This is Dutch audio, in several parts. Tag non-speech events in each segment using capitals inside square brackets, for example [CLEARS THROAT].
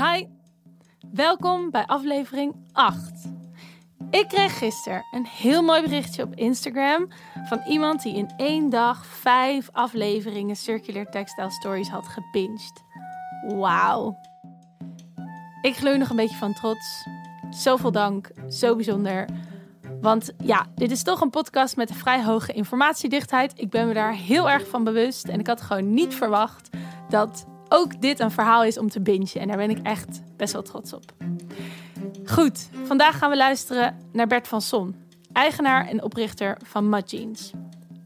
Hi, welkom bij aflevering 8. Ik kreeg gisteren een heel mooi berichtje op Instagram van iemand die in één dag vijf afleveringen Circular Textile Stories had gebinged. Wauw. Ik gloei nog een beetje van trots. Zoveel dank, zo bijzonder. Want ja, dit is toch een podcast met een vrij hoge informatiedichtheid. Ik ben me daar heel erg van bewust en ik had gewoon niet verwacht dat ook dit een verhaal is om te bingen. En daar ben ik echt best wel trots op. Goed, vandaag gaan we luisteren naar Bert van Son, eigenaar en oprichter van Mud Jeans.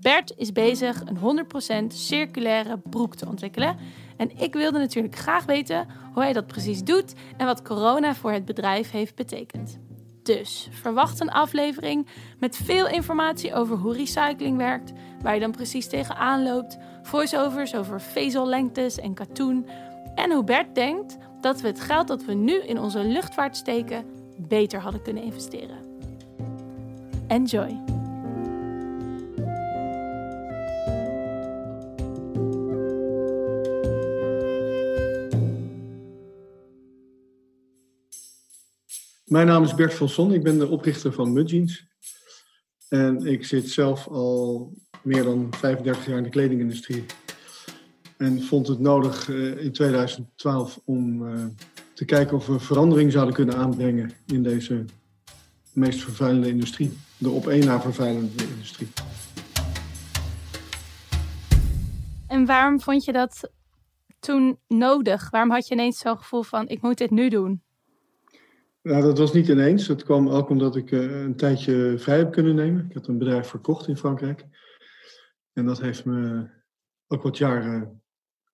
Bert is bezig een 100% circulaire broek te ontwikkelen. En ik wilde natuurlijk graag weten hoe hij dat precies doet en wat corona voor het bedrijf heeft betekend. Dus verwacht een aflevering met veel informatie over hoe recycling werkt, waar je dan precies tegenaan loopt, voiceovers over vezellengtes en katoen en hoe Bert denkt dat we het geld dat we nu in onze luchtvaart steken beter hadden kunnen investeren. Enjoy! Mijn naam is Bert van Son, ik ben de oprichter van Mudjeans. En ik zit zelf al meer dan 35 jaar in de kledingindustrie. En vond het nodig uh, in 2012 om uh, te kijken of we verandering zouden kunnen aanbrengen in deze meest vervuilende industrie. De op één na vervuilende industrie. En waarom vond je dat toen nodig? Waarom had je ineens zo'n gevoel van ik moet dit nu doen? Nou, dat was niet ineens. Dat kwam ook omdat ik uh, een tijdje vrij heb kunnen nemen. Ik had een bedrijf verkocht in Frankrijk. En dat heeft me ook wat jaren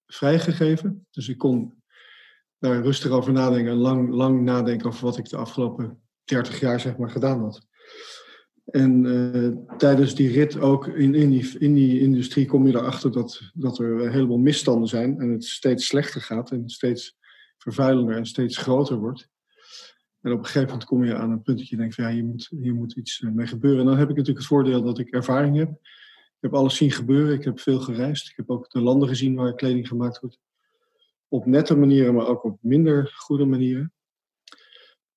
vrijgegeven. Dus ik kon daar rustig over nadenken en lang, lang nadenken over wat ik de afgelopen 30 jaar zeg maar gedaan had. En uh, tijdens die rit ook in, in die industrie kom je erachter dat, dat er een heleboel misstanden zijn en het steeds slechter gaat en steeds vervuilender en steeds groter wordt. En op een gegeven moment kom je aan een punt dat je denkt van ja, hier moet, hier moet iets mee gebeuren. En dan heb ik natuurlijk het voordeel dat ik ervaring heb. Ik heb alles zien gebeuren, ik heb veel gereisd. Ik heb ook de landen gezien waar kleding gemaakt wordt. Op nette manieren, maar ook op minder goede manieren.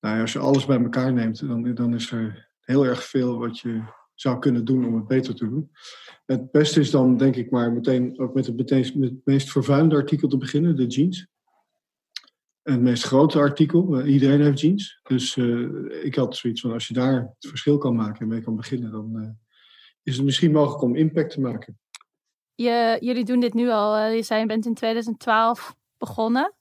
Nou als je alles bij elkaar neemt, dan, dan is er heel erg veel wat je zou kunnen doen om het beter te doen. Het beste is dan, denk ik maar, meteen ook met het, met het meest vervuilende artikel te beginnen, de jeans. En het meest grote artikel, uh, iedereen heeft jeans. Dus uh, ik had zoiets van, als je daar het verschil kan maken en mee kan beginnen, dan uh, is het misschien mogelijk om impact te maken. Je, jullie doen dit nu al, je zei je bent in 2012 begonnen.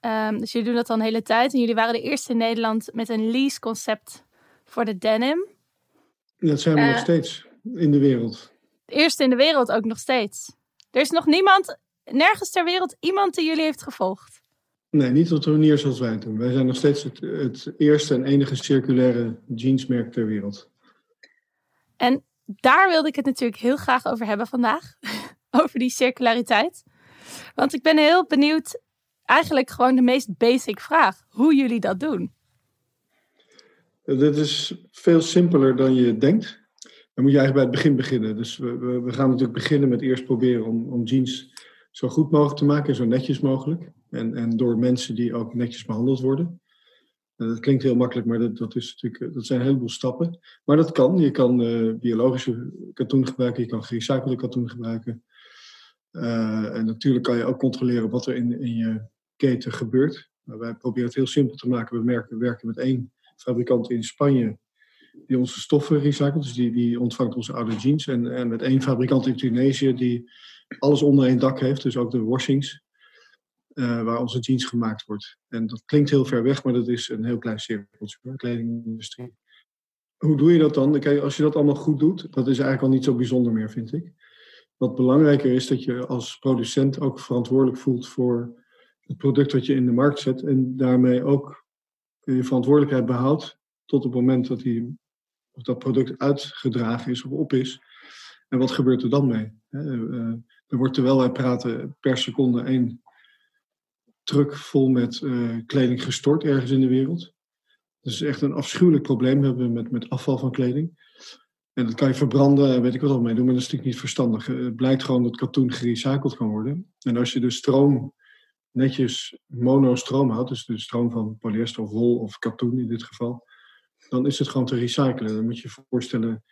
Um, dus jullie doen dat al een hele tijd. En jullie waren de eerste in Nederland met een lease concept voor de denim. Dat zijn we nog steeds in de wereld. De eerste in de wereld ook nog steeds. Er is nog niemand, nergens ter wereld, iemand die jullie heeft gevolgd. Nee, niet op de manier zoals wij het doen. Wij zijn nog steeds het, het eerste en enige circulaire jeansmerk ter wereld. En daar wilde ik het natuurlijk heel graag over hebben vandaag. [LAUGHS] over die circulariteit. Want ik ben heel benieuwd, eigenlijk gewoon de meest basic vraag. Hoe jullie dat doen. Dit is veel simpeler dan je denkt. Dan moet je eigenlijk bij het begin beginnen. Dus we, we, we gaan natuurlijk beginnen met eerst proberen om, om jeans zo goed mogelijk te maken en zo netjes mogelijk. En, en door mensen die ook netjes behandeld worden. dat klinkt heel makkelijk, maar dat, dat, is natuurlijk, dat zijn een heleboel stappen. Maar dat kan. Je kan uh, biologische katoen gebruiken, je kan gerecyclede katoen gebruiken. En natuurlijk kan je ook controleren wat er in, in je keten gebeurt. Maar wij proberen het heel simpel te maken. We merken, werken met één fabrikant in Spanje die onze stoffen recycelt. Dus die, die ontvangt onze oude jeans. En, en met één fabrikant in Tunesië die alles onder één dak heeft. Dus ook de washings. Uh, waar onze jeans gemaakt wordt. En dat klinkt heel ver weg, maar dat is een heel klein cirkeltje, de kledingindustrie. Hoe doe je dat dan? Kijk, als je dat allemaal goed doet, dat is eigenlijk al niet zo bijzonder meer, vind ik. Wat belangrijker is dat je als producent ook verantwoordelijk voelt voor het product wat je in de markt zet. En daarmee ook je verantwoordelijkheid behoudt tot het moment dat, die, of dat product uitgedragen is of op is. En wat gebeurt er dan mee? Er wordt terwijl wij praten per seconde één truck vol met uh, kleding gestort ergens in de wereld. Dat is echt een afschuwelijk probleem hebben we met, met afval van kleding. En dat kan je verbranden en weet ik wat al mee doen, maar dat is natuurlijk niet verstandig. Het blijkt gewoon dat katoen gerecycled kan worden. En als je de stroom netjes monostroom houdt, dus de stroom van polyester of wol of katoen in dit geval, dan is het gewoon te recyclen. Dan moet je je voorstellen,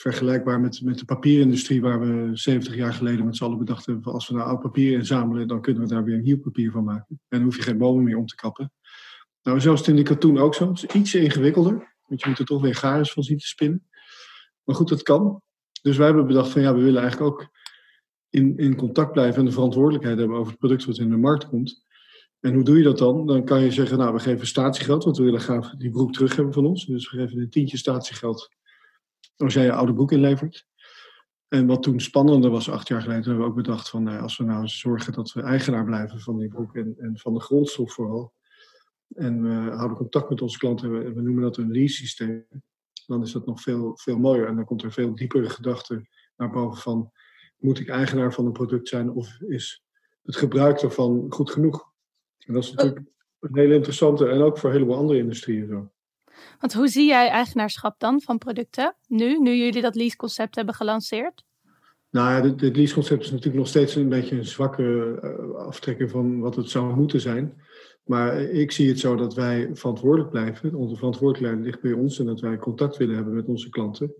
vergelijkbaar met, met de papierindustrie waar we 70 jaar geleden met z'n allen bedacht hebben, als we nou oud papier inzamelen, dan kunnen we daar weer nieuw papier van maken. En dan hoef je geen bomen meer om te kappen. Nou, zelfs in die katoen ook zo. Het is iets ingewikkelder, want je moet er toch weer garens van zien te spinnen. Maar goed, dat kan. Dus wij hebben bedacht van ja, we willen eigenlijk ook in, in contact blijven en de verantwoordelijkheid hebben over het product wat in de markt komt. En hoe doe je dat dan? Dan kan je zeggen, nou, we geven statiegeld, want we willen graag die broek terug hebben van ons. Dus we geven een tientje statiegeld als jij je oude broek inlevert. En wat toen spannender was, acht jaar geleden, hebben we ook bedacht van, nou, als we nou zorgen dat we eigenaar blijven van die broek en, en van de grondstof vooral. En we houden contact met onze klanten, we, we noemen dat een lease systeem. Dan is dat nog veel, veel mooier en dan komt er veel diepere gedachte naar boven van, moet ik eigenaar van een product zijn of is het gebruik ervan goed genoeg? En dat is natuurlijk een hele interessante en ook voor een heleboel andere industrieën zo. Want hoe zie jij eigenaarschap dan van producten nu, nu jullie dat leaseconcept hebben gelanceerd? Nou ja, het, leaseconcept is natuurlijk nog steeds een beetje een zwakke uh, aftrekking van wat het zou moeten zijn. Maar ik zie het zo dat wij verantwoordelijk blijven. Onze verantwoordelijkheid ligt bij ons en dat wij contact willen hebben met onze klanten.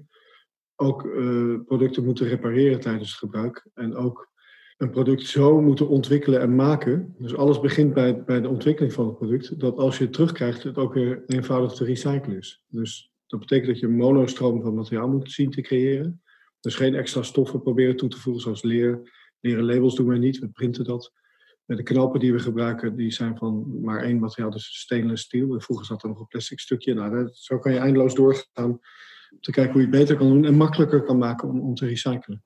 Ook uh, producten moeten repareren tijdens het gebruik. En ook een product zo moeten ontwikkelen en maken. Dus alles begint bij, bij de ontwikkeling van het product. Dat als je het terugkrijgt, het ook weer eenvoudig te recyclen is. Dus dat betekent dat je een monostroom van materiaal moet zien te creëren. Dus geen extra stoffen proberen toe te voegen, zoals leer. Leren labels doen wij niet, we printen dat. De knopen die we gebruiken, die zijn van maar één materiaal, dus stainless steel. En vroeger zat er nog een plastic stukje. Nou, zo kan je eindeloos doorgaan om te kijken hoe je het beter kan doen en makkelijker kan maken om, om te recyclen.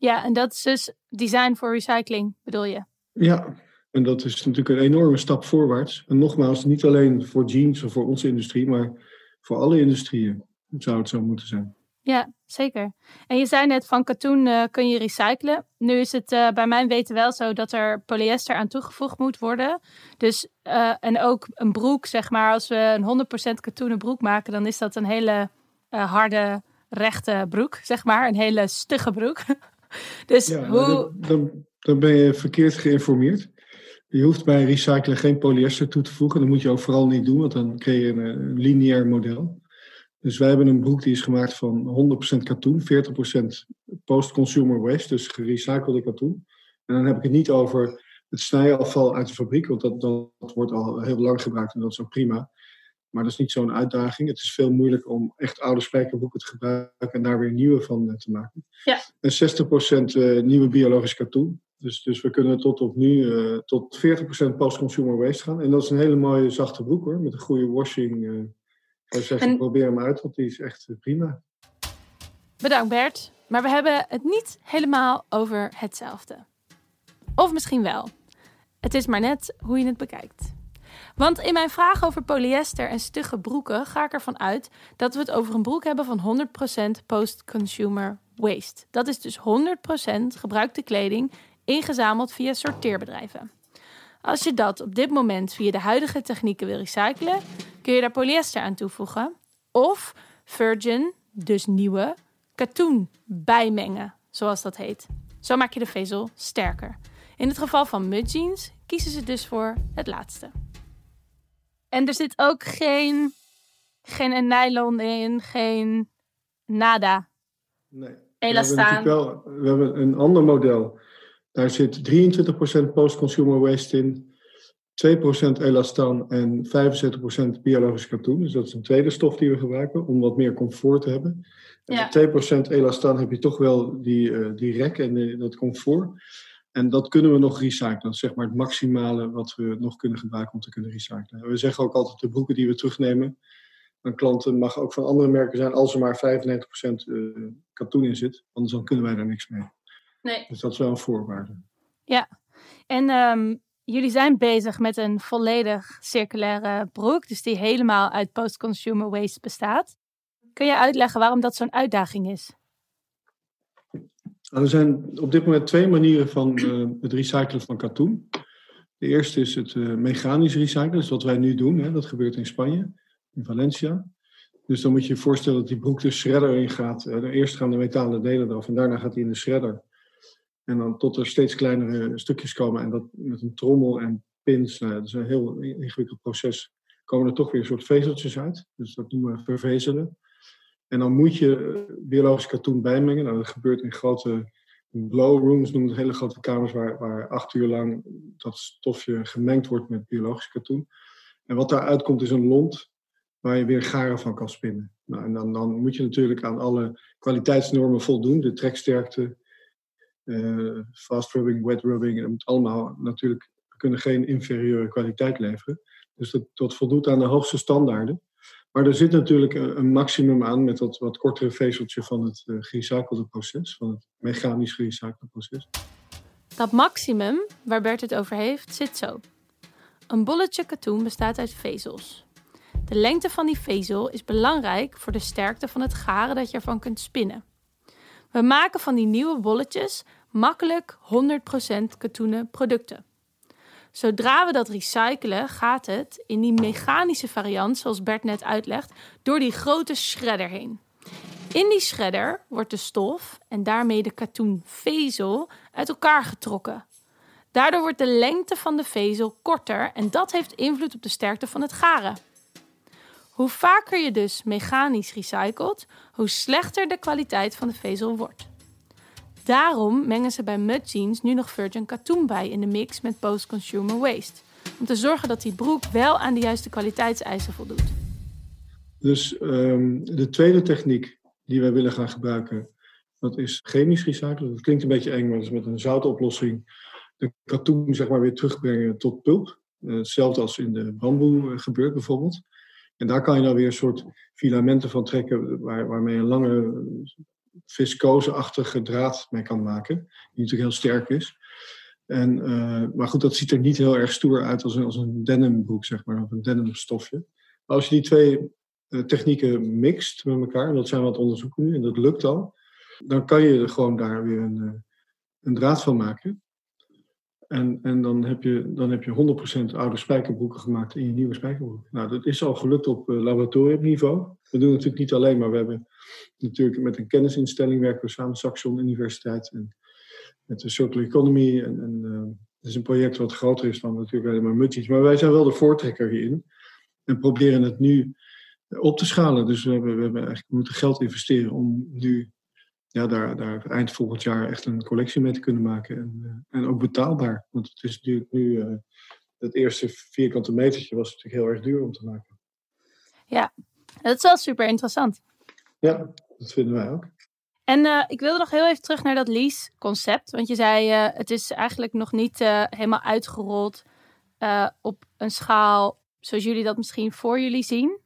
Ja, en dat is dus design voor recycling, bedoel je? Ja, en dat is natuurlijk een enorme stap voorwaarts. En nogmaals, niet alleen voor jeans of voor onze industrie, maar voor alle industrieën zou het zo moeten zijn. Ja, zeker. En je zei net van katoen uh, kun je recyclen. Nu is het uh, bij mijn weten wel zo dat er polyester aan toegevoegd moet worden. Dus, uh, en ook een broek, zeg maar, als we een 100% katoenen broek maken, dan is dat een hele harde, rechte broek, zeg maar. Een hele stugge broek. [LAUGHS] [LAUGHS] dus ja, hoe... Dan, dan ben je verkeerd geïnformeerd. Je hoeft bij recyclen geen polyester toe te voegen. Dat moet je ook vooral niet doen, want dan creëer je een lineair model. Dus wij hebben een broek die is gemaakt van 100% katoen, 40% post-consumer waste, dus gerecyclede katoen. En dan heb ik het niet over het snijafval uit de fabriek, want dat, dat wordt al heel lang gebruikt en dat is ook prima. Maar dat is niet zo'n uitdaging. Het is veel moeilijker om echt oude spijkerbroeken te gebruiken en daar weer nieuwe van eh, te maken. Ja. En 60% eh, nieuwe biologisch katoen. Dus, dus we kunnen tot op nu uh, tot 40% post-consumer waste gaan. En dat is een hele mooie zachte broek hoor, met een goede washing. Uh, ik zeg, en... probeer hem uit, want die is echt prima. Bedankt Bert. Maar we hebben het niet helemaal over hetzelfde. Of misschien wel. Het is maar net hoe je het bekijkt. Want in mijn vraag over polyester en stugge broeken ga ik ervan uit dat we het over een broek hebben van 100% post-consumer waste. Dat is dus 100% gebruikte kleding ingezameld via sorteerbedrijven. Als je dat op dit moment via de huidige technieken wil recyclen, kun je daar polyester aan toevoegen. Of virgin, dus nieuwe, katoen bijmengen, zoals dat heet. Zo maak je de vezel sterker. In het geval van mudjeans kiezen ze dus voor het laatste. En er zit ook geen, geen nylon in, geen nada. Nee. Elastaan. We hebben, wel, we hebben een ander model. Daar zit 23% post-consumer waste in, 2% elastaan en 75% biologisch katoen. Dus dat is een tweede stof die we gebruiken om wat meer comfort te hebben. En Ja. met 2% elastaan heb je toch wel die, eh, die rek en die- dat comfort. En dat kunnen we nog recyclen. Dat is zeg maar het maximale wat we nog kunnen gebruiken om te kunnen recyclen. We zeggen ook altijd de broeken die we terugnemen aan klanten mag ook van andere merken zijn als er maar 95% eh, katoen in zit. Anders dan kunnen wij daar niks mee. Nee. Dus dat is wel een voorwaarde. En ehm, jullie zijn bezig met een volledig circulaire broek, dus die helemaal uit post-consumer waste bestaat. Kun je uitleggen waarom dat zo'n uitdaging is? Nou, er zijn op dit moment twee manieren van eh, het recyclen van katoen. De eerste is het eh, mechanisch recyclen, dus wat wij nu doen. Hè, dat gebeurt in Spanje, in Valencia. Dus dan moet je je voorstellen dat die broek de shredder in gaat. Eh, eerst gaan de metalen delen eraf en daarna gaat die in de shredder. En dan tot er steeds kleinere stukjes komen en dat met een trommel en pins. Nou, dat is een heel ingewikkeld proces. Komen er toch weer een soort vezeltjes uit. Dus dat noemen we vervezelen. En dan moet je eh, biologisch katoen bijmengen. Nou, dat gebeurt in grote blow rooms, noemen het hele grote kamers, waar, waar acht uur lang dat stofje gemengd wordt met biologisch katoen. En wat daaruit komt is een lont waar je weer garen van kan spinnen. Nou, en dan, dan moet je natuurlijk aan alle kwaliteitsnormen voldoen. De treksterkte, uh, fast rubbing, wet rubbing. Dat moet allemaal natuurlijk, we kunnen geen inferieure kwaliteit leveren. Dus dat, dat voldoet aan de hoogste standaarden. Maar er zit natuurlijk een maximum aan met dat wat kortere vezeltje van het uh, proces, van het mechanisch gerecyclede proces. Dat maximum waar Bert het over heeft, zit zo. Een bolletje katoen bestaat uit vezels. De lengte van die vezel is belangrijk voor de sterkte van het garen dat je ervan kunt spinnen. We maken van die nieuwe bolletjes makkelijk 100% katoenen producten. Zodra we dat recyclen, gaat het in die mechanische variant, zoals Bert net uitlegt, door die grote shredder heen. In die shredder wordt de stof en daarmee de katoenvezel uit elkaar getrokken. Daardoor wordt de lengte van de vezel korter en dat heeft invloed op de sterkte van het garen. Hoe vaker je dus mechanisch recycelt, hoe slechter de kwaliteit van de vezel wordt. Daarom mengen ze bij Mud Jeans nu nog virgin katoen bij in de mix met post-consumer waste. Om te zorgen dat die broek wel aan de juiste kwaliteitseisen voldoet. Dus um, de tweede techniek die wij willen gaan gebruiken, dat is chemisch recyclen. Dat klinkt een beetje eng, maar dat is met een zoutoplossing de katoen zeg maar, weer terugbrengen tot pulp. Uh, hetzelfde als in de bamboe uh, gebeurt bijvoorbeeld. En daar kan je dan weer een soort filamenten van trekken waar, waarmee een lange viscoseachtige draad mee kan maken. Die natuurlijk heel sterk is. En, uh, maar goed, dat ziet er niet heel erg stoer uit als een, als een denimbroek, zeg maar, of een denimstofje. Maar als je die twee uh, technieken mixt met elkaar, en dat zijn wat onderzoeken nu, en dat lukt al, dan kan je er gewoon daar weer een, uh, een draad van maken. En, en dan, heb je, dan heb je 100% oude spijkerbroeken gemaakt in je nieuwe spijkerbroek. Nou, dat is al gelukt op laboratoriumniveau. We doen natuurlijk niet alleen, maar we hebben natuurlijk met een kennisinstelling werken we samen, Saxion Universiteit en met de Circular Economy. En, en uh, het is een project wat groter is dan natuurlijk alleen maar Mutties. Maar wij zijn wel de voortrekker hierin en proberen het nu op te schalen. Dus we hebben, we hebben eigenlijk moeten geld investeren om nu ja, daar, daar eind volgend jaar echt een collectie mee te kunnen maken. En, uh, en ook betaalbaar. Want het is natuurlijk nu, uh, het eerste vierkante metertje was natuurlijk heel erg duur om te maken. Ja, dat is wel super interessant. Ja, dat vinden wij ook. En uh, ik wilde nog heel even terug naar dat lease-concept. Want je zei, uh, het is eigenlijk nog niet uh, helemaal uitgerold op een schaal zoals jullie dat misschien voor jullie zien.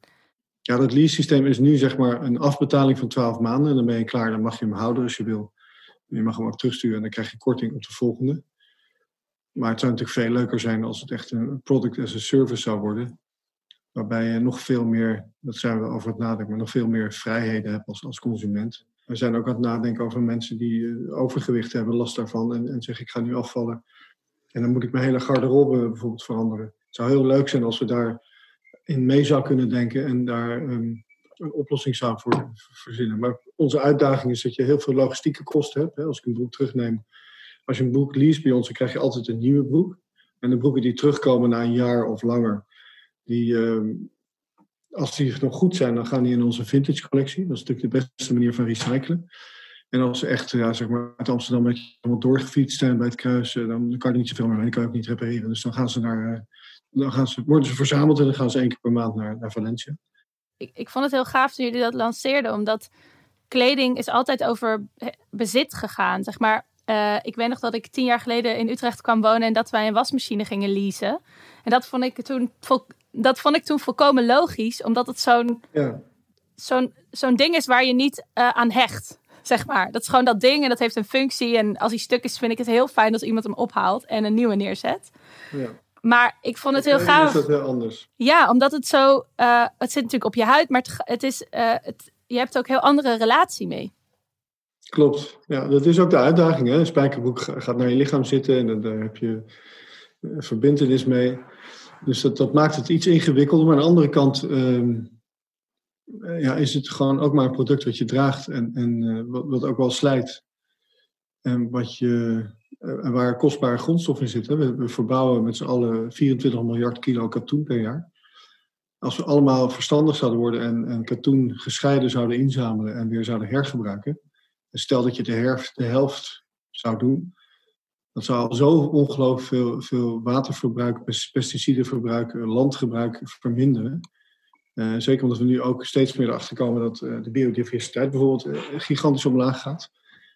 Ja, dat lease-systeem is nu zeg maar een afbetaling van 12 maanden. En dan ben je klaar, dan mag je hem houden als je wil. Je mag hem ook terugsturen en dan krijg je korting op de volgende. Maar het zou natuurlijk veel leuker zijn als het echt een product as a service zou worden. Waarbij je nog veel meer, dat zijn we over het nadenken, maar nog veel meer vrijheden hebt als, als consument. We zijn ook aan het nadenken over mensen die uh, overgewicht hebben, last daarvan. En, en zeggen ik ga nu afvallen. En dan moet ik mijn hele garderobe bijvoorbeeld veranderen. Het zou heel leuk zijn als we daar in mee zou kunnen denken en daar um, een oplossing zou voor verzinnen. Maar onze uitdaging is dat je heel veel logistieke kosten hebt. Hè. Als ik een broek terugneem, als je een broek leest bij ons, dan krijg je altijd een nieuwe broek. En de broeken die terugkomen na een jaar of langer, die, uh, als die nog goed zijn, dan gaan die in onze vintage collectie. Dat is natuurlijk de beste manier van recyclen. En als ze echt ja, zeg maar, uit Amsterdam doorgefietst zijn bij het kruisen, dan kan je niet zoveel meer mee. Die kan je ook niet repareren. Dus dan, gaan ze naar, uh, dan gaan ze, worden ze verzameld en dan gaan ze één keer per maand naar, naar Valencia. Ik, ik vond het heel gaaf toen jullie dat lanceerden, omdat kleding is altijd over bezit gegaan. Zeg maar, uh, ik weet nog dat ik tien jaar geleden in Utrecht kwam wonen en dat wij een wasmachine gingen leasen. En dat vond ik toen dat vond ik toen volkomen logisch, omdat het zo'n ja. zo'n zo'n ding is waar je niet uh, aan hecht. Zeg maar. Dat is gewoon dat ding en dat heeft een functie. En als hij stuk is, vind ik het heel fijn als iemand hem ophaalt en een nieuwe neerzet. Ja. Maar ik vond het heel gaaf. Is dat heel anders? Ja, omdat het zo. Uh, het zit natuurlijk op je huid, maar het, het is. Uh, het, je hebt ook heel andere relatie mee. Klopt. Ja, dat is ook de uitdaging. Hè? Een spijkerbroek gaat naar je lichaam zitten en daar heb je een verbindenis mee. Dus dat, dat maakt het iets ingewikkelder. Maar aan de andere kant um, ja, is het gewoon ook maar een product wat je draagt en, en uh, wat, wat, ook wel slijt. En wat je, waar kostbare grondstoffen in zitten. We, we verbouwen met z'n allen 24 miljard kilo katoen per jaar. Als we allemaal verstandig zouden worden en, en katoen gescheiden zouden inzamelen en weer zouden hergebruiken. En stel dat je de, herfst, de helft zou doen, dat zou zo ongelooflijk veel, veel waterverbruik, pesticidenverbruik, landgebruik verminderen. Uh, zeker omdat we nu ook steeds meer erachter komen dat de biodiversiteit bijvoorbeeld gigantisch omlaag gaat.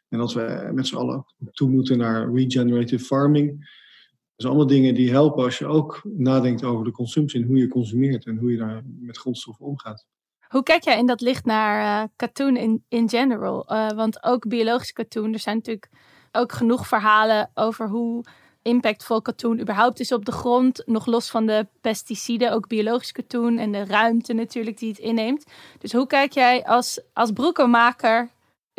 En dat we met z'n allen toe moeten naar regenerative farming. Dat zijn allemaal dingen die helpen als je ook nadenkt over de consumptie en hoe je consumeert en hoe je daar met grondstoffen omgaat. Hoe kijk jij in dat licht naar katoen in, in general? want ook biologisch katoen, er zijn natuurlijk ook genoeg verhalen over hoe impactvol katoen überhaupt is op de grond. Nog los van de pesticiden, ook biologisch katoen en de ruimte natuurlijk die het inneemt. Dus hoe kijk jij als, als broekenmaker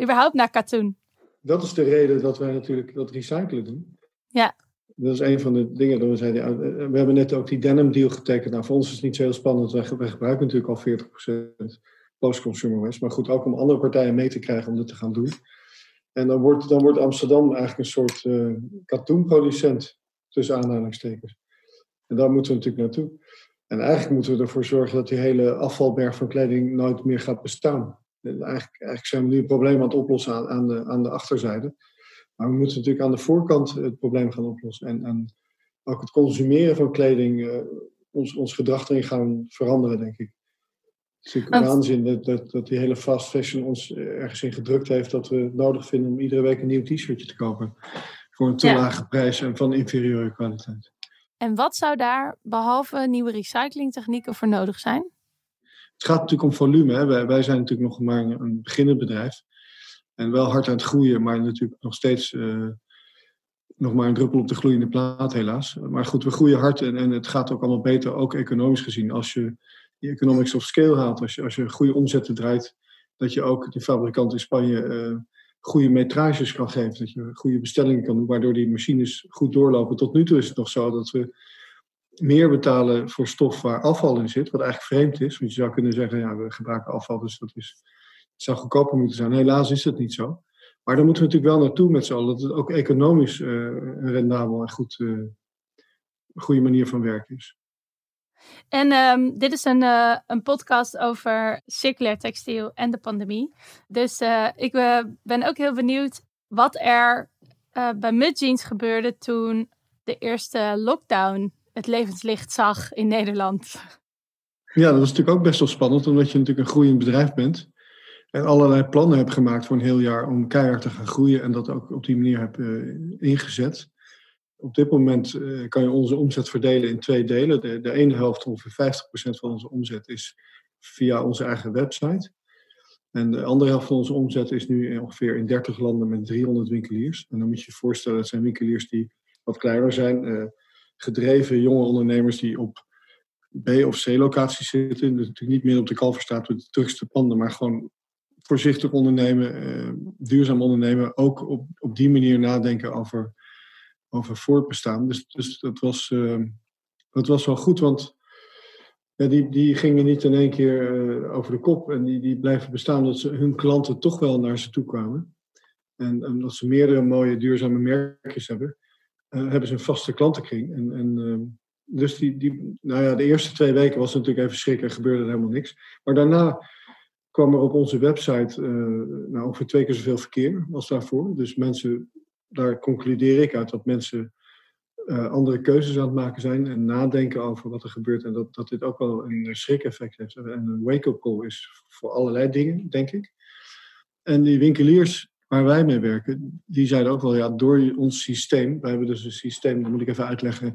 überhaupt naar katoen? Dat is de reden dat wij natuurlijk dat recyclen doen. Ja. Dat is een van de dingen dat we zeiden. We hebben net ook die denim deal getekend. Nou, voor ons is het niet zo heel spannend. Wij, wij gebruiken natuurlijk al 40% post-consumer waste. Maar goed, ook om andere partijen mee te krijgen om dit te gaan doen. En dan wordt, dan wordt Amsterdam eigenlijk een soort uh, katoenproducent, tussen aanhalingstekens. En daar moeten we natuurlijk naartoe. En eigenlijk moeten we ervoor zorgen dat die hele afvalberg van kleding nooit meer gaat bestaan. Eigenlijk, eigenlijk zijn we nu het probleem aan het oplossen aan, aan, de, aan de achterzijde. Maar we moeten natuurlijk aan de voorkant het probleem gaan oplossen. En, en ook het consumeren van kleding, uh, ons, ons gedrag erin gaan veranderen, denk ik. Het is natuurlijk waanzin dat, dat, dat die hele fast fashion ons ergens in gedrukt heeft dat we het nodig vinden om iedere week een nieuw t-shirtje te kopen. Voor een te ja. lage prijs en van inferieure kwaliteit. En wat zou daar, behalve nieuwe recyclingtechnieken, voor nodig zijn? Het gaat natuurlijk om volume. Hè. Wij, wij zijn natuurlijk nog maar een, beginnend bedrijf. En wel hard aan het groeien, maar natuurlijk nog steeds uh, nog maar een druppel op de gloeiende plaat, helaas. Maar goed, we groeien hard en, en het gaat ook allemaal beter, ook economisch gezien. Als je die economics of scale haalt. Als je, als je goede omzetten draait, dat je ook de fabrikant in Spanje uh, goede metrages kan geven. Dat je goede bestellingen kan doen, waardoor die machines goed doorlopen. Tot nu toe is het nog zo dat we meer betalen voor stof waar afval in zit, wat eigenlijk vreemd is. Want je zou kunnen zeggen, ja, we gebruiken afval, dus dat is, het zou goedkoper moeten zijn. Helaas is dat niet zo. Maar daar moeten we natuurlijk wel naartoe met z'n allen, dat het ook economisch uh, een rendabel en goed, uh, goede manier van werken is. En um, dit is een, uh, een podcast over circulair textiel en de pandemie. Dus ik ben ook heel benieuwd wat er bij Mudjeans gebeurde toen de eerste lockdown het levenslicht zag in Nederland. Ja, dat was natuurlijk ook best wel spannend, omdat je natuurlijk een groeiend bedrijf bent. En allerlei plannen hebt gemaakt voor een heel jaar om keihard te gaan groeien en dat ook op die manier hebt ingezet. Op dit moment uh, kan je onze omzet verdelen in twee delen. De, de ene helft, ongeveer 50% van onze omzet, is via onze eigen website. En de andere helft van onze omzet is nu ongeveer in 30 landen met 300 winkeliers. En dan moet je je voorstellen, het zijn winkeliers die wat kleiner zijn. Gedreven jonge ondernemers die op B- of C-locaties zitten. Dus natuurlijk niet meer op de Kalverstraat met de drukste panden, maar gewoon voorzichtig ondernemen, uh, duurzaam ondernemen. Ook op, op die manier nadenken over over voortbestaan. Dus, dus dat, was, uh, dat was wel goed, want die, die gingen niet in één keer uh, over de kop. En die, die blijven bestaan omdat ze, hun klanten toch wel naar ze toe kwamen. En omdat ze meerdere mooie duurzame merkjes hebben, hebben ze een vaste klantenkring. En, ehm, dus die, die, nou ja, de eerste twee weken was het natuurlijk even schrikken en gebeurde er helemaal niks. Maar daarna kwam er op onze website nou, ongeveer twee keer zoveel verkeer als daarvoor. Dus mensen daar concludeer ik uit dat mensen uh, andere keuzes aan het maken zijn en nadenken over wat er gebeurt. En dat, dat dit ook wel een schrik-effect heeft en een wake-up call is voor allerlei dingen, denk ik. En die winkeliers waar wij mee werken, die zeiden ook wel, ja, door ons systeem, wij hebben dus een systeem, dat moet ik even uitleggen,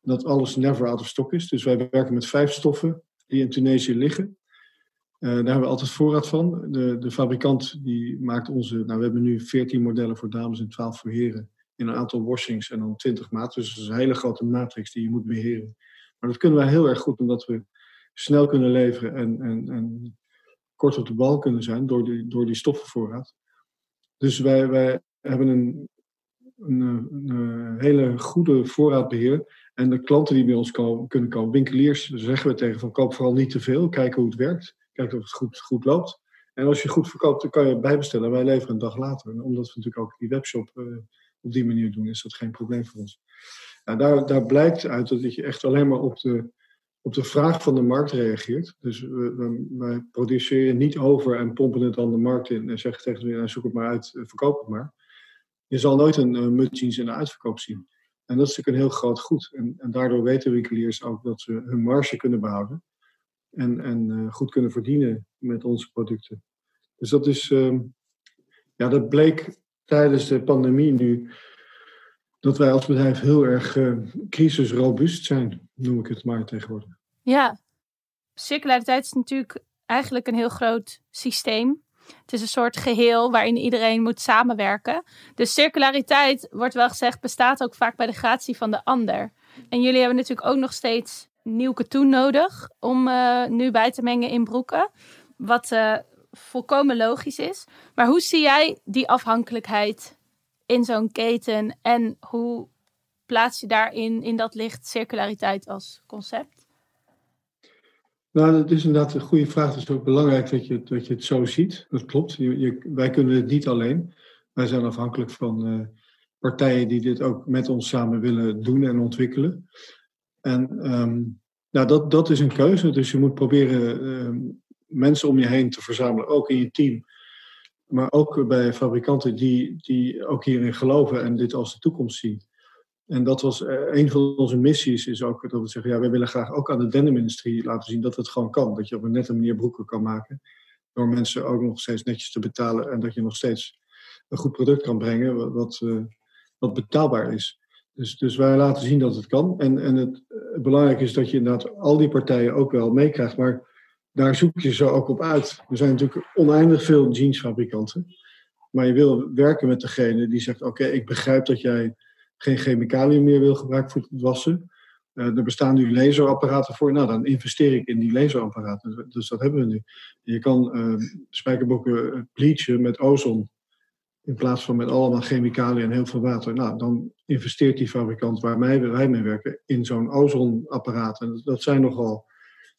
dat alles never out of stock is. Dus wij werken met vijf stoffen die in Tunesië liggen. Uh, daar hebben we altijd voorraad van. De, de fabrikant die maakt onze. Nou, we hebben nu 14 modellen voor dames en 12 voor heren. In een aantal washings en dan 20 maat. Dus dat is een hele grote matrix die je moet beheren. Maar dat kunnen wij heel erg goed omdat we snel kunnen leveren en, en, en kort op de bal kunnen zijn door die, door die stoffenvoorraad. Dus wij, wij hebben een, een, een, hele goede voorraadbeheer. En de klanten die bij ons komen, kunnen komen, winkeliers, zeggen we tegen van koop vooral niet te veel, kijken hoe het werkt. Kijken of het goed, goed loopt. En als je goed verkoopt, dan kan je bijbestellen. Wij leveren een dag later. En omdat we natuurlijk ook die webshop uh, op die manier doen, is dat geen probleem voor ons. Nou, daar, daar blijkt uit dat je echt alleen maar op de, op de vraag van de markt reageert. Dus we, wij produceren niet over en pompen het dan de markt in en zeggen tegen de zoek het maar uit, eh, verkoop het maar. Je zal nooit een uh, mutjeans in de uitverkoop zien. En dat is natuurlijk een heel groot goed. En, en daardoor weten winkeliers ook dat ze hun marge kunnen behouden. En, en uh, goed kunnen verdienen met onze producten. Dus dat is, uh, ja, dat bleek tijdens de pandemie nu dat wij als bedrijf heel erg uh, crisisrobuust zijn, noem ik het maar tegenwoordig. Ja, circulariteit is natuurlijk eigenlijk een heel groot systeem. Het is een soort geheel waarin iedereen moet samenwerken. Dus circulariteit, wordt wel gezegd, bestaat ook vaak bij de gratie van de ander. En jullie hebben natuurlijk ook nog steeds nieuw katoen nodig om uh, nu bij te mengen in broeken. Wat uh, volkomen logisch is. Maar hoe zie jij die afhankelijkheid in zo'n keten en hoe plaats je daarin in dat licht circulariteit als concept? Nou, dat is inderdaad een goede vraag. Het is ook belangrijk dat je, dat je het zo ziet. Dat klopt. Je, wij kunnen het niet alleen. Wij zijn afhankelijk van uh, partijen die dit ook met ons samen willen doen en ontwikkelen. En um, nou, dat, dat is een keuze. Dus je moet proberen uh, mensen om je heen te verzamelen, ook in je team. Maar ook bij fabrikanten die, die ook hierin geloven en dit als de toekomst zien. En dat was uh, een van onze missies, is ook dat we zeggen, ja, wij willen graag ook aan de denimindustrie laten zien dat het gewoon kan. Dat je op een nette manier broeken kan maken. Door mensen ook nog steeds netjes te betalen en dat je nog steeds een goed product kan brengen wat, wat betaalbaar is. Dus, dus wij laten zien dat het kan. En, en het, het belangrijke is dat je inderdaad al die partijen ook wel meekrijgt. Maar daar zoek je ze ook op uit. Er zijn natuurlijk oneindig veel jeansfabrikanten. Maar je wil werken met degene die zegt: Oké, ik begrijp dat jij geen chemicaliën meer wil gebruiken voor het wassen. Uh, er bestaan nu laserapparaten voor. Nou, dan investeer ik in die laserapparaten. Dus dat hebben we nu. Je kan uh, spijkerbokken bleachen met ozon. In plaats van met allemaal chemicaliën en heel veel water. Nou, dan investeert die fabrikant waar wij mee werken in zo'n ozonapparaat. En dat zijn nogal,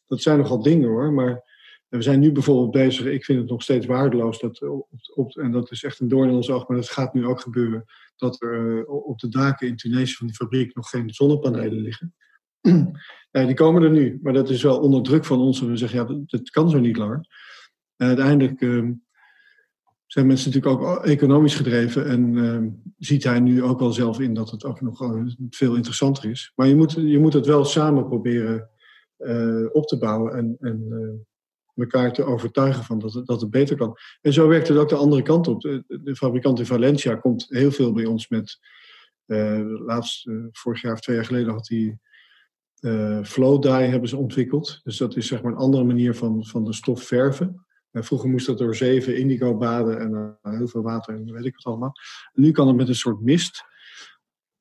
dat zijn nogal dingen hoor. Maar we zijn nu bijvoorbeeld bezig, ik vind het nog steeds waardeloos, dat op, op, en dat is echt een doorn in ons oog, maar dat gaat nu ook gebeuren, dat er uh, op de daken in Tunesië van die fabriek nog geen zonnepanelen liggen. [CLEARS THROAT] die komen er nu, maar dat is wel onder druk van ons. En we zeggen, ja, dat, kan zo niet langer. En uiteindelijk uh, zijn mensen natuurlijk ook economisch gedreven en uh, ziet hij nu ook wel zelf in dat het ook nog veel interessanter is. Maar je moet, je moet het wel samen proberen op te bouwen en, en elkaar te overtuigen van dat het, dat het beter kan. En zo werkt het ook de andere kant op. De, fabrikant in Valencia komt heel veel bij ons met. Uh, laatst, vorig jaar of twee jaar geleden had hij. Flow dye hebben ze ontwikkeld. Dus dat is zeg maar een andere manier van, van de stof verven. En vroeger moest dat door zeven indigo baden en heel veel water en weet ik wat allemaal. Nu kan het met een soort mist.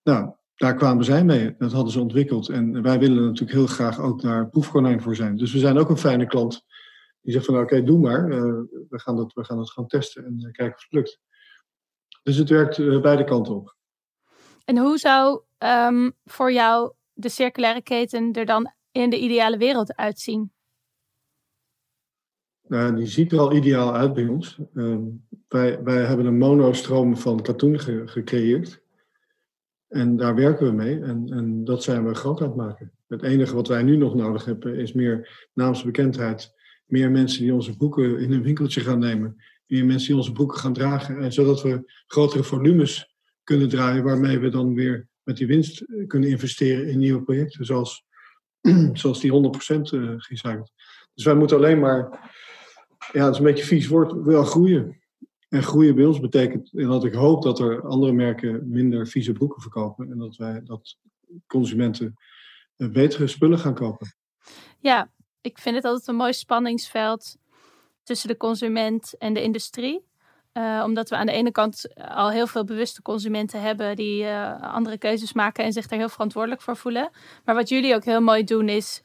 Nou, daar kwamen zij mee. Dat hadden ze ontwikkeld. En wij willen natuurlijk heel graag ook daar proefkonijn voor zijn. Dus we zijn ook een fijne klant die zegt van oké, okay, doe maar. Uh, we, gaan dat, we gaan dat gaan testen en uh, kijken of het lukt. Dus het werkt uh, beide kanten op. En hoe zou um, voor jou de circulaire keten er dan in de ideale wereld uitzien? Nou, die ziet er al ideaal uit bij ons. Um, wij, wij hebben een monostroom van katoen ge gecreëerd. En daar werken we mee en, en dat zijn we groot aan het maken. Het enige wat wij nu nog nodig hebben is meer naamsbekendheid meer mensen die onze boeken in een winkeltje gaan nemen. Meer mensen die onze boeken gaan dragen. En zodat we grotere volumes kunnen draaien, waarmee we dan weer met die winst eh, kunnen investeren in nieuwe projecten, zoals, [CLEARS THROAT] zoals die 100% uh, gerecycled. Dus wij moeten alleen maar, ja, dat is een beetje vies woord, wel groeien. En groeien bij ons betekent dat ik hoop dat er andere merken minder vieze broeken verkopen en dat wij dat consumenten eh, betere spullen gaan kopen. Ja, ik vind het altijd een mooi spanningsveld tussen de consument en de industrie. Uh, omdat we aan de ene kant al heel veel bewuste consumenten hebben die andere keuzes maken en zich er heel verantwoordelijk voor voelen. Maar wat jullie ook heel mooi doen is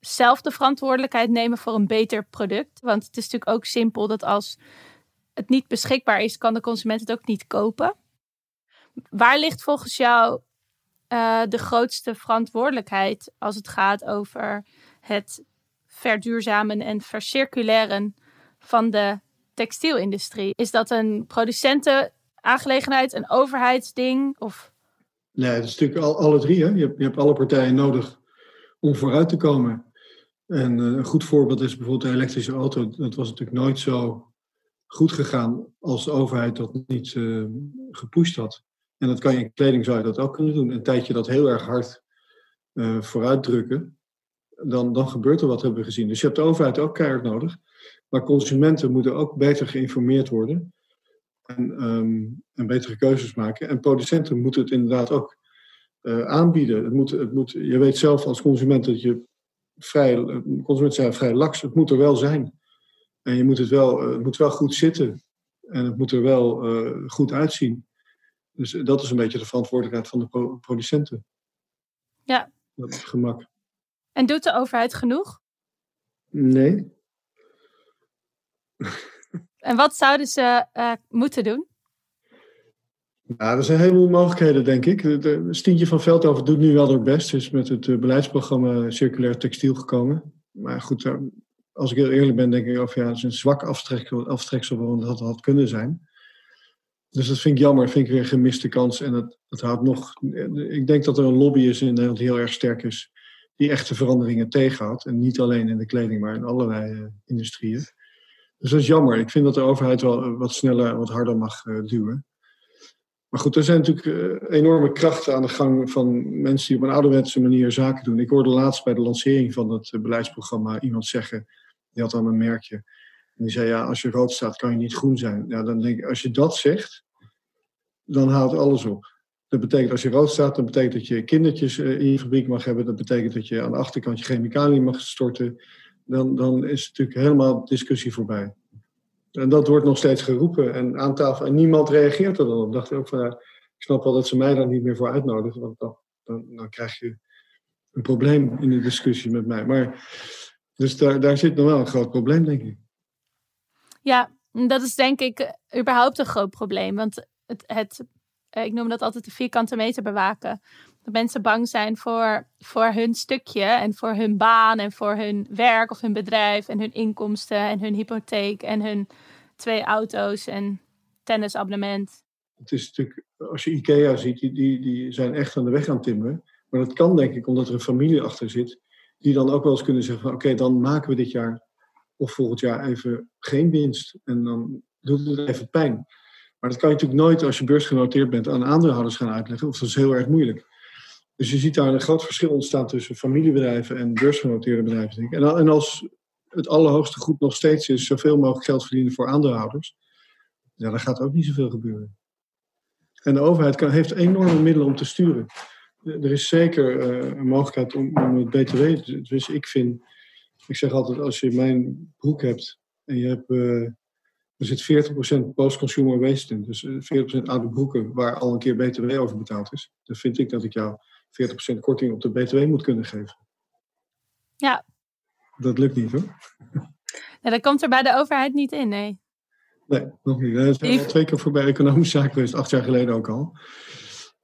zelf de verantwoordelijkheid nemen voor een beter product. Want het is natuurlijk ook simpel dat als het niet beschikbaar is, kan de consument het ook niet kopen. Waar ligt volgens jou uh, de grootste verantwoordelijkheid als het gaat over het verduurzamen en vercirculeren van de textielindustrie? Is dat een producentenaangelegenheid, een overheidsding? Of... Nee, het is natuurlijk al, alle drie. Hè? Je, hebt, je hebt alle partijen nodig om vooruit te komen. En eh, een goed voorbeeld is bijvoorbeeld de elektrische auto. Dat was natuurlijk nooit zo goed gegaan als de overheid dat niet uh, gepusht had. En dat kan je in kleding zou je dat ook kunnen doen. Een tijdje dat heel erg hard uh, vooruitdrukken, dan, dan gebeurt er wat, hebben we gezien. Dus je hebt de overheid ook keihard nodig. Maar consumenten moeten ook beter geïnformeerd worden. En, um, en betere keuzes maken. En producenten moeten het inderdaad ook uh, aanbieden. Het moet, het moet, je weet zelf als consument dat je vrij, consumenten zijn vrij laks. Het moet er wel zijn. En je moet het wel, eh, het moet wel goed zitten. En het moet er wel uh, goed uitzien. Dus dat is een beetje de verantwoordelijkheid van de producenten. Ja. Dat is gemak. En doet de overheid genoeg? Nee. [LAUGHS] en wat zouden ze uh, moeten doen? Nou, er zijn een heleboel mogelijkheden, denk ik. De, Stientje van Veldhoven doet nu wel haar best. Is met het beleidsprogramma Circulair Textiel gekomen. Maar goed, als ik heel eerlijk ben, denk ik of ja, het is een zwak aftreksel, aftreksel waarom dat had kunnen zijn. Dus dat vind ik jammer, vind ik weer een gemiste kans. En het, het houdt nog. Ik denk dat er een lobby is in Nederland die heel erg sterk is, die echte veranderingen tegenhoudt. En niet alleen in de kleding, maar in allerlei uh, industrieën. Dus dat is jammer. Ik vind dat de overheid wel wat sneller, wat harder mag uh, duwen. Maar goed, er zijn natuurlijk enorme krachten aan de gang van mensen die op een ouderwetse manier zaken doen. Ik hoorde laatst bij de lancering van het beleidsprogramma iemand zeggen die had dan een merkje. En die zei, ja, als je rood staat, kan je niet groen zijn. Ja, dan denk ik, als je dat zegt, dan haalt alles op. Dat betekent, als je rood staat, dan betekent dat je kindertjes eh, in je fabriek mag hebben. Dat betekent dat je aan de achterkant je chemicaliën mag storten. Dan, dan is natuurlijk helemaal discussie voorbij. En dat wordt nog steeds geroepen en aan tafel. En niemand reageert er dan op. dacht ik ook van, ik snap wel dat ze mij daar niet meer voor uitnodigen. Want dan, dan, dan krijg je een probleem in de discussie met mij. Maar dus daar, daar zit nog wel een groot probleem, denk ik. Ja, dat is denk ik eh, überhaupt een groot probleem. Want het, het, eh, ik noem dat altijd de vierkante meter bewaken. Dat mensen bang zijn voor, voor hun stukje en voor hun baan en voor hun werk of hun bedrijf en hun inkomsten en hun hypotheek en hun twee auto's en tennisabonnement. Het is natuurlijk, als je IKEA ziet, die, die, die zijn echt aan de weg aan timmeren. Maar dat kan denk ik omdat er een familie achter zit die dan ook wel eens kunnen zeggen: oké, dan maken we dit jaar of volgend jaar even geen winst. En dan doet het even pijn. Maar dat kan je natuurlijk nooit als je beursgenoteerd bent aan aandeelhouders gaan uitleggen, of dat is heel erg moeilijk. Dus je ziet daar een groot verschil ontstaan tussen familiebedrijven en beursgenoteerde bedrijven. Denk ik. En, en als het allerhoogste goed nog steeds is zoveel mogelijk geld verdienen voor aandeelhouders, ja, dan gaat ook niet zoveel gebeuren. En de overheid kan, heeft enorme middelen om te sturen er is zeker uh, een mogelijkheid om, om het BTW. Dus ik vind, ik zeg altijd, als je mijn broek hebt en je hebt, uh, er zit 40% post-consumer waste in, dus 40% eh, oude broeken waar al een keer BTW over betaald is, dan vind ik dat ik jou 40% korting op de BTW moet kunnen geven. Ja. Dat lukt niet hoor. Ja, dat komt er bij de overheid niet in, nee. Nee, nog niet. Zijn al twee keer voorbij economische zaken geweest, acht jaar geleden ook al.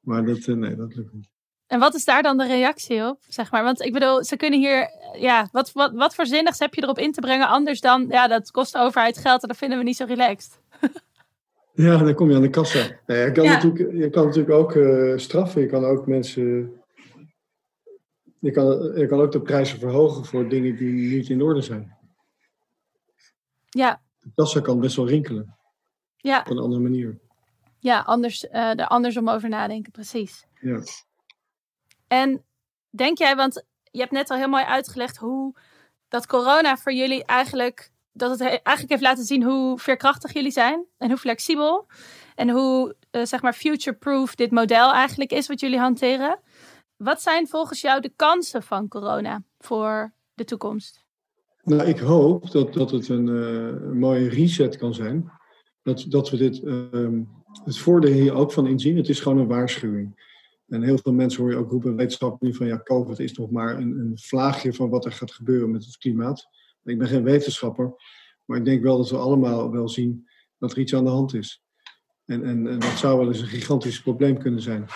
Maar dat, nee, dat lukt niet. En wat is daar dan de reactie op? Zeg maar? Want ik bedoel, ze kunnen hier. Ja, wat, wat, wat voor zinnigs heb je erop in te brengen? Anders dan. Ja, dat kost de overheid geld en dat vinden we niet zo relaxed. [LAUGHS] ja, dan kom je aan de kassa. Nee, je, kan natuurlijk, je kan natuurlijk ook uh, straffen. Je kan ook mensen. Je kan, je kan ook de prijzen verhogen voor dingen die niet in orde zijn. Ja. De kassa kan best wel rinkelen. Ja. Op een andere manier. Ja, anders, uh, er andersom over nadenken, precies. Ja. En denk jij, want je hebt net al heel mooi uitgelegd hoe dat corona voor jullie eigenlijk, dat het eigenlijk heeft laten zien hoe veerkrachtig jullie zijn en hoe flexibel en hoe, uh, zeg maar, future-proof dit model eigenlijk is wat jullie hanteren. Wat zijn volgens jou de kansen van corona voor de toekomst? Nou, ik hoop dat, dat het een, uh, mooie reset kan zijn. Dat, dat we dit, uh, het voordeel hier ook van inzien. Het is gewoon een waarschuwing. En heel veel mensen hoor je ook roepen, wetenschappers nu van ja, COVID is nog maar een, een vlaagje van wat er gaat gebeuren met het klimaat. Ik ben geen wetenschapper, maar ik denk wel dat we allemaal wel zien dat er iets aan de hand is. En, en, dat zou wel eens een gigantisch probleem kunnen zijn.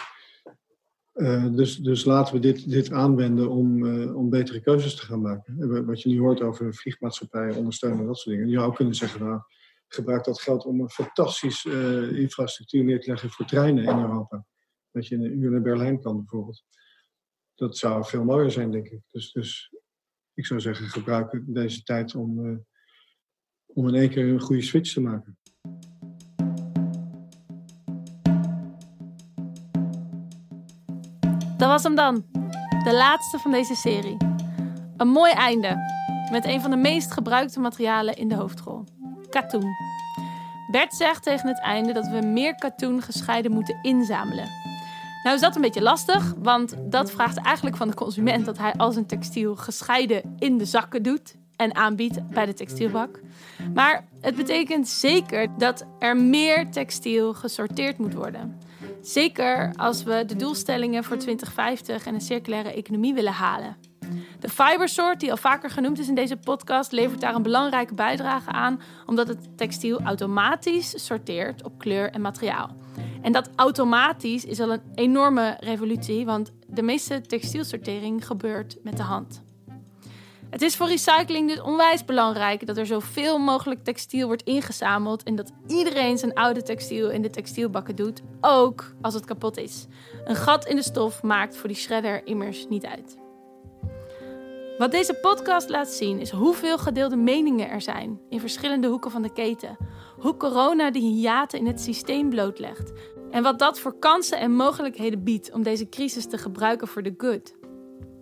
Uh, dus, dus laten we dit, dit aanwenden om, uh, om betere keuzes te gaan maken. Wat je nu hoort over vliegmaatschappijen ondersteunen, dat soort dingen. Je zou kunnen zeggen, nou, gebruik dat geld om een fantastische uh, infrastructuur neer te leggen voor treinen in Europa. Dat je in een uur naar Berlijn kan bijvoorbeeld. Dat zou veel mooier zijn, denk ik. Dus, dus ik zou zeggen, gebruik deze tijd om, om in één keer een goede switch te maken. Dat was hem dan. De laatste van deze serie. Een mooi einde. Met een van de meest gebruikte materialen in de hoofdrol. Katoen. Bert zegt tegen het einde dat we meer katoen gescheiden moeten inzamelen. Nou is dat een beetje lastig, want dat vraagt eigenlijk van de consument dat hij al zijn textiel gescheiden in de zakken doet en aanbiedt bij de textielbak. Maar het betekent zeker dat er meer textiel gesorteerd moet worden. Zeker als we de doelstellingen voor 2050 en een circulaire economie willen halen. De fibersort, die al vaker genoemd is in deze podcast, levert daar een belangrijke bijdrage aan, omdat het textiel automatisch sorteert op kleur en materiaal. En dat automatisch is al een enorme revolutie, want de meeste textielsortering gebeurt met de hand. Het is voor recycling dus onwijs belangrijk dat er zoveel mogelijk textiel wordt ingezameld en dat iedereen zijn oude textiel in de textielbakken doet, ook als het kapot is. Een gat in de stof maakt voor die shredder immers niet uit. Wat deze podcast laat zien is hoeveel gedeelde meningen er zijn in verschillende hoeken van de keten. Hoe corona de hiaten in het systeem blootlegt. En wat dat voor kansen en mogelijkheden biedt om deze crisis te gebruiken voor de good.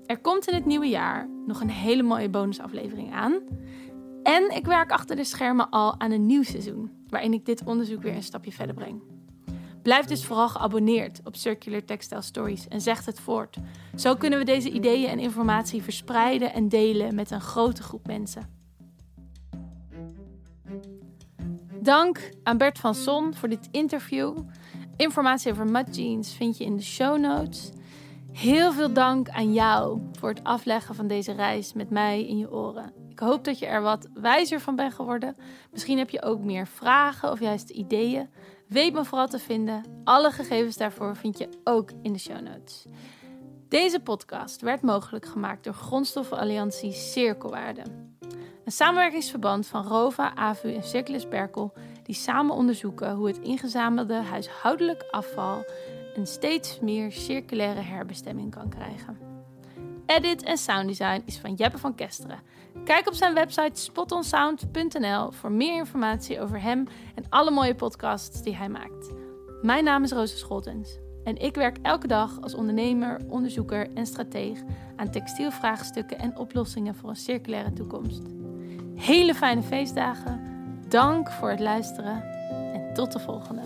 Er komt in het nieuwe jaar nog een hele mooie bonusaflevering aan. En ik werk achter de schermen al aan een nieuw seizoen, waarin ik dit onderzoek weer een stapje verder breng. Blijf dus vooral geabonneerd op Circular Textile Stories en zeg het voort. Zo kunnen we deze ideeën en informatie verspreiden en delen met een grote groep mensen. Dank aan Bert van Son voor dit interview. Informatie over Mud Jeans vind je in de show notes. Heel veel dank aan jou voor het afleggen van deze reis met mij in je oren. Ik hoop dat je er wat wijzer van bent geworden. Misschien heb je ook meer vragen of juist ideeën. Weet me vooral te vinden. Alle gegevens daarvoor vind je ook in de show notes. Deze podcast werd mogelijk gemaakt door Grondstoffenalliantie Cirkelwaarde. Een samenwerkingsverband van ROVA, AVU en Circulus Berkel die samen onderzoeken hoe het ingezamelde huishoudelijk afval een steeds meer circulaire herbestemming kan krijgen. Edit en sounddesign is van Jeppe van Kesteren. Kijk op zijn website spotonsound.nl voor meer informatie over hem en alle mooie podcasts die hij maakt. Mijn naam is Rosa Scholtens en ik werk elke dag als ondernemer, onderzoeker en strateeg aan textielvraagstukken en oplossingen voor een circulaire toekomst. Hele fijne feestdagen, dank voor het luisteren en tot de volgende.